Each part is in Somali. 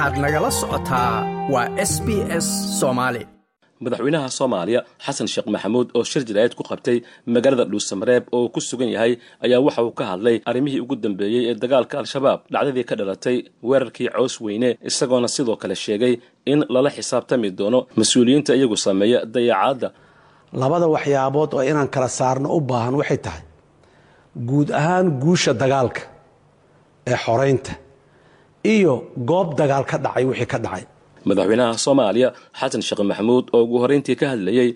waxaad nagala socotaa waa s b s soomaali madaxweynaha soomaaliya xasan sheekh maxamuud oo shir jaraa'id ku qabtay magaalada dhuusamareeb oo ku sugan yahay ayaa waxa uu ka hadlay arrimihii ugu dambeeyey ee dagaalka al-shabaab. Dhacdadii ka dhalatay weerarkii cows weyne isagoona sidoo kale sheegay in lala xisaabtami doono mas'uuliyiinta iyagu sameeya dayacaadda. Labada waxyaabood oo inaan kala saarno u baahan waxay tahay guud ahaan guusha dagaalka ee xoraynta iyo goob dagaal ka dhacay wixii ka dhacay. Madaxweynaha soomaaliya xasan sheekh maxamuud oo ugu horrayntii ka hadlayey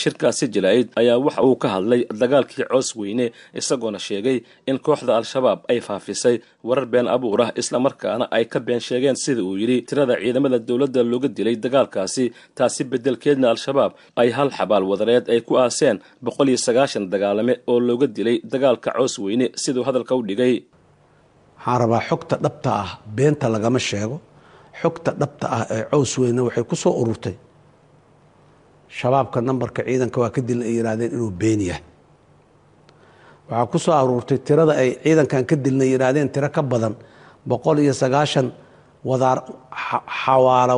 shirkaasi jaraa'id ayaa waxa uu ka hadlay dagaalkii coos weyne isagoona sheegay in kooxda al-shabaab ay faafisay warar been abuur ah islamarkaana ay ka been sheegeen sida uu yidhi tirada ciidamada dowladda looga dilay dagaalkaasi taasi beddelkeedna al-shabaab ay hal xabaal wadareed ay ku aaseen boqol iyo sagaashan dagaalame oo looga dilay dagaalka coos weyne siduu hadalka u dhigay waxaan rabaa xogta dhabta ah beenta lagama sheego. Xogta dhabta ah ee cows weyne waxay ku soo ururtay. Shabaabka nambarka ciidanka waa ka dilna ay yidhahdeen inuu been yahay. Waxaa ku soo aruurtay tirada ay ciidankan ka dilna yidhaahdeen tiro ka badan boqol iyo sagaashan xawaalo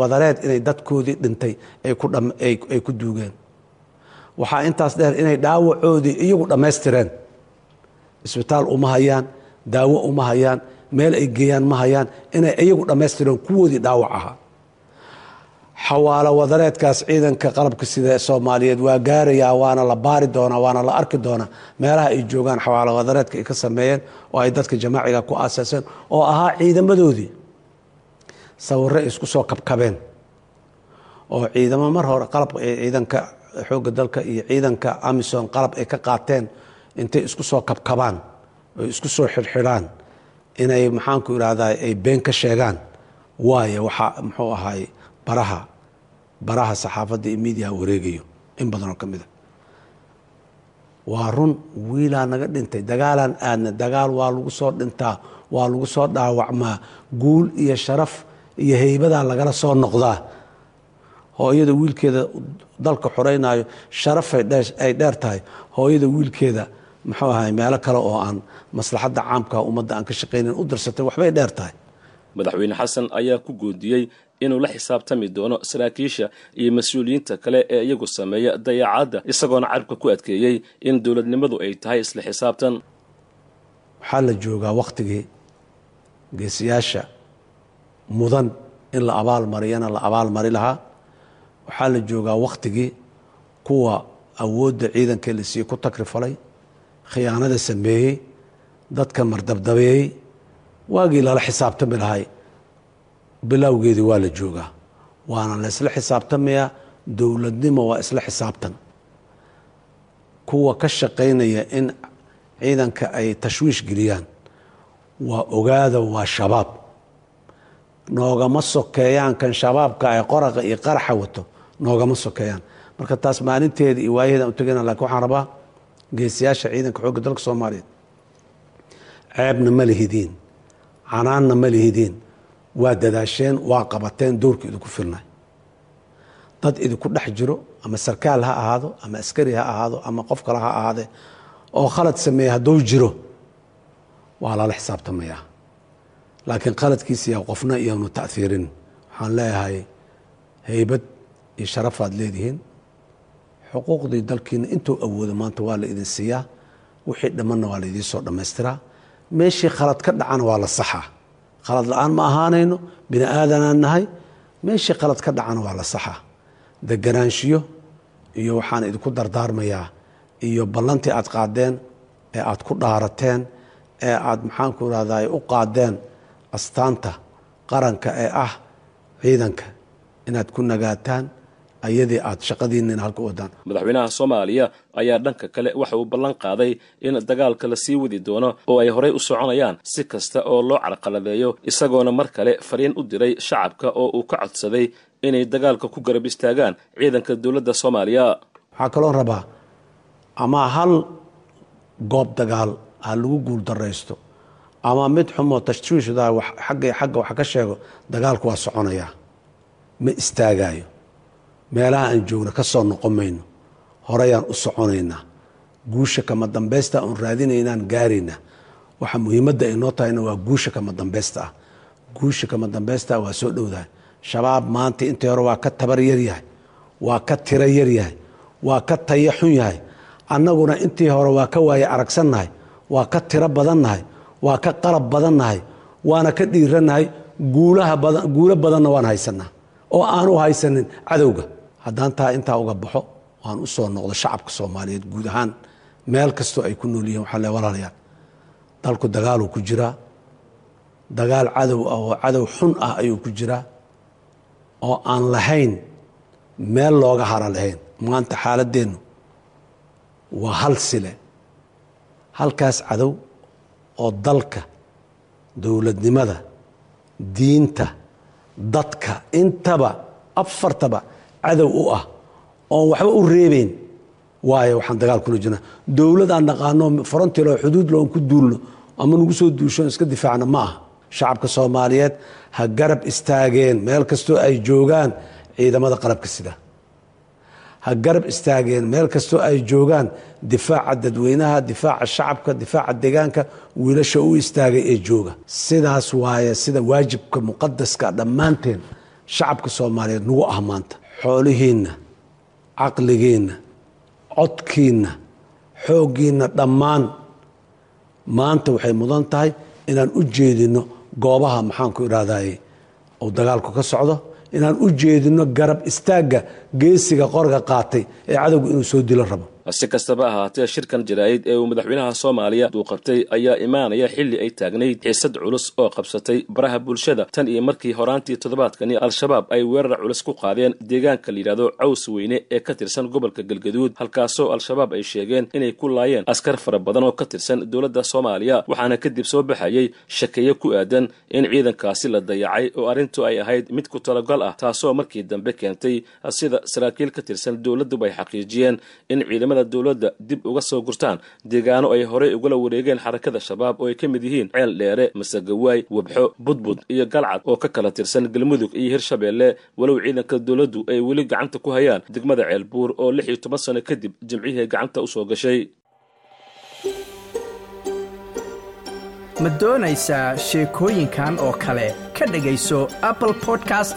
wadareed inay dadkoodii dhintay ay ku duugeen. Waxaa intaas dheer inay dhaawacoodii iyagu dhammaystireen. Isbitaal uma hayaan daawo uma hayaan meel ay geeyaan ma hayaan inay iyagu dhammaystireen kuwoodii dhaawac ahaa xawaalo wadareedkaas ciidanka qalabka sida soomaaliyeed waa gaarayaa waana la baari doonaa waana la arki doonaa meelaha ay joogaan xawaalo wadareedka ay ka sameeyeen oo ay dadka jamaaciga ku aasaaseen oo ahaa ciidamadoodii. Sawirre ay isku soo kabkabeen oo ciidamo mar hore qalab ciidanka xoogga dalka iyo ciidanka amison qalab ay ka qaateen intay isku soo kabkabaan oy isku soo xidhxidhaan inay maxaanku idhahdaa ay been ka sheegaan. Waayo waxaa muxuu ahaay baraha baraha saxaafadda iyo miidiyaha wareegayo in badanoo ka mida waa run wiilaa naga dhintay dagaalaan aadna dagaal waa lagu soo dhintaa waa lagu soo dhaawacmaa guul iyo sharaf iyo heybadaa lagala soo noqdaa. Hooyada wiilkeeda dalka xoreynaayo sharafay ay dheer tahay hooyada wiilkeeda muxuu ahay meelo kale oo aan maslaxadda caamka ummadda aan ka shaqaynayn u darsatay waxbay dheer tahay. Madaxweyne xasan ayaa ku goodiyey inuu la xisaabtami doono saraakiisha iyo mas'uuliyiinta kale ee iyagu sameeya dayaacadda isagoona carabka ku adkeeyey in dowladnimadu ay tahay isla xisaabtan. Waxaa la joogaa wakhtigii geesiyaasha mudan in la abaalmariyana la abaalmari lahaa. Waxaa la joogaa wakhtigii kuwa awoodda ciidankee la siiye ku takrifalay khiyaanada sameeyey dadka mardabdabeeyey waagii lala xisaabtami lahay. Bilowgeedii waa la joogaa waana la isla xisaabtamayaa dowladnimo waa isla xisaabtan. Kuwa ka shaqaynaya in ciidanka ay tashwiish geliyaan waa ogaada waa shabaab. Noogama sokeeyaan kan shabaabka ay qoraqa iyo qaraxa wato noogama sokeeyaan. Marka taas maalinteeda iyo waayaheeda u tegana laakiin waxaan rabaa geesiyaasha ciidanka xoogga dalka soomaaliyeed. Ceebna ma lihidiin. Canaanna ma lihidiin. Waa dadaasheen waa qabateen doorka idinku filnay. Dad idinku dhex jiro ama sarkaal ha ahaado ama askari ha ahaado ama qof kale ha ahaadee oo khalad sameeya hadduu jiro waa lala xisaabtamayaa laakiin khaladkiisiyaa qofna iyoanu ta'iirin waxaan leeyahay heybad iyo sharafaad leedihiin xuquuqdii dalkiina intuu awoodo maanta waa la idin siiyaa wixii dhammanna waa la idiin soo dhammaystiraa. Meeshii khalad ka dhacana waa la saxaa. Khalad la'aan ma ahaanayno bini aadanaan nahay. Meeshii khalad ka dhacana waa la saxaa. Deganaanshiyo iyo waxaan idinku dardaarmayaa iyo ballantii aad qaadeen ee aad ku dhaarateen ee aad maxaanku irahdaa u qaadeen astaanta qaranka ee ah ciidanka inaad ku nagaataan ayadii aad shaqadiinina halka wadaan madaxweynaha soomaaliya ayaa dhanka kale waxa uu ballan qaaday in dagaalka la sii wadi doono oo ay horey u soconayaan si kasta oo loo carqaladeeyo isagoona mar kale fariin u diray shacabka oo uu ka codsaday inay dagaalka ku garab istaagaan ciidanka dowladda soomaaliya. Waxaa kaloo rabaa ama hal goob dagaal ha lagu guul daraysto ama mid xumoo tashwiishda agga xagga wax ka sheego dagaalku waa soconayaa ma istaagaayo meelaha aan joogna ka soo noqon mayno. Horeyaan u soconaynaa guusha kama dambaysta oon raadinaynaan gaaraynaa waxa muhiimadda ay noo tahayna waa guusha kama dambaysta. Ah guusha kama dambaysta waa soo dhowdahay shabaab maanta intii hore waa ka tabar yaryahay waa ka tiro yaryahay waa ka taya xun yahay. Annaguna intii hore waa ka waaye aragsannahay. Waa ka tiro badannahay. Waa ka qalab badannahay. Waana ka badan guulo badanna waan haysanaa oo aanu haysanin cadowga haddaan taa intaa uga baxo waan u soo noqdo shacabka soomaaliyeed guud ahaan. Meel kastoo ay ku nool yihiin waxaa le walaalayaal dalku dagaaluu ku jiraa dagaal cadow ah oo cadow xun ah ayuu ku jiraa oo aan lahayn meel looga hara lahayn. Maanta xaaladeennu waa hal sile. Halkaas cadow oo dalka dowladnimada diinta dadka intaba afartaba cadow u ah oon waxba u reebeyn waayo waxaan dagaal kula jirnaa dowlad aan naqaano frontilo xuduud loon ku duulno ama nagu soo duusho iska difaacna ma aha. Shacabka soomaaliyeed ha garab istaageen. Meel kastoo ay joogaan ciidamada qalabka sida. Ha garab istaageen. Meel kastoo ay joogaan difaaca dadweynaha difaaca shacabka difaaca deegaanka wiilasha u istaagay ee jooga. Sidaas waaye sida waajibka muqadaska dhammaanteen shacabka soomaaliyeed nagu ah maanta xoolihiinna caqligiinna codkiinna xooggiinna dhammaan maanta waxay mudan tahay inaan u jeedino goobaha maxaanku idhahdaye uu dagaalku ka socdo? Inaan u jeedino garab istaagga geesiga qorga qaatay ee cadowga inuu soo dilo rabo si kastaba ahaatee shirkan jaraa'id ee uu madaxweynaha soomaaliya uu qabtay ayaa imaanaya xilli ay taagnayd xiisad culus oo qabsatay baraha bulshada. Tan iyo markii horaantii toddobaadkani al-shabaab ay weerar culus ku qaadeen deegaanka layidhahdo caws weyne ee ka tirsan gobolka galgaduud halkaasoo al-shabaab ay sheegeen inay ku laayeen askar fara badan oo ka tirsan dowladda soomaaliya waxaana kadib soo baxayay shakeeye ku aadan in ciidankaasi la dayacay oo arrintu ay ahayd mid ku talagal ah taasoo markii dambe keentay sida saraakiil ka tirsan dowladduba ay xaqiijiyeen in ciidamada dowladda dib uga soo gurtaan. Deegaano ay horey ugala wareegeen xarakada shabaab oo ay ka mid yihiin ceel dheere masegawaay webxo budbud iyo galcad oo ka kala tirsan galmudug iyo hirshabeelle walow ciidanka dowladdu ay weli gacanta ku hayaan degmada ceelbuur oo lix iyo toban sano kadib jimcihii gacanta u soo gashay. Ma doonaysaa sheekooyinkan oo kale? Ka dhegayso apple podcast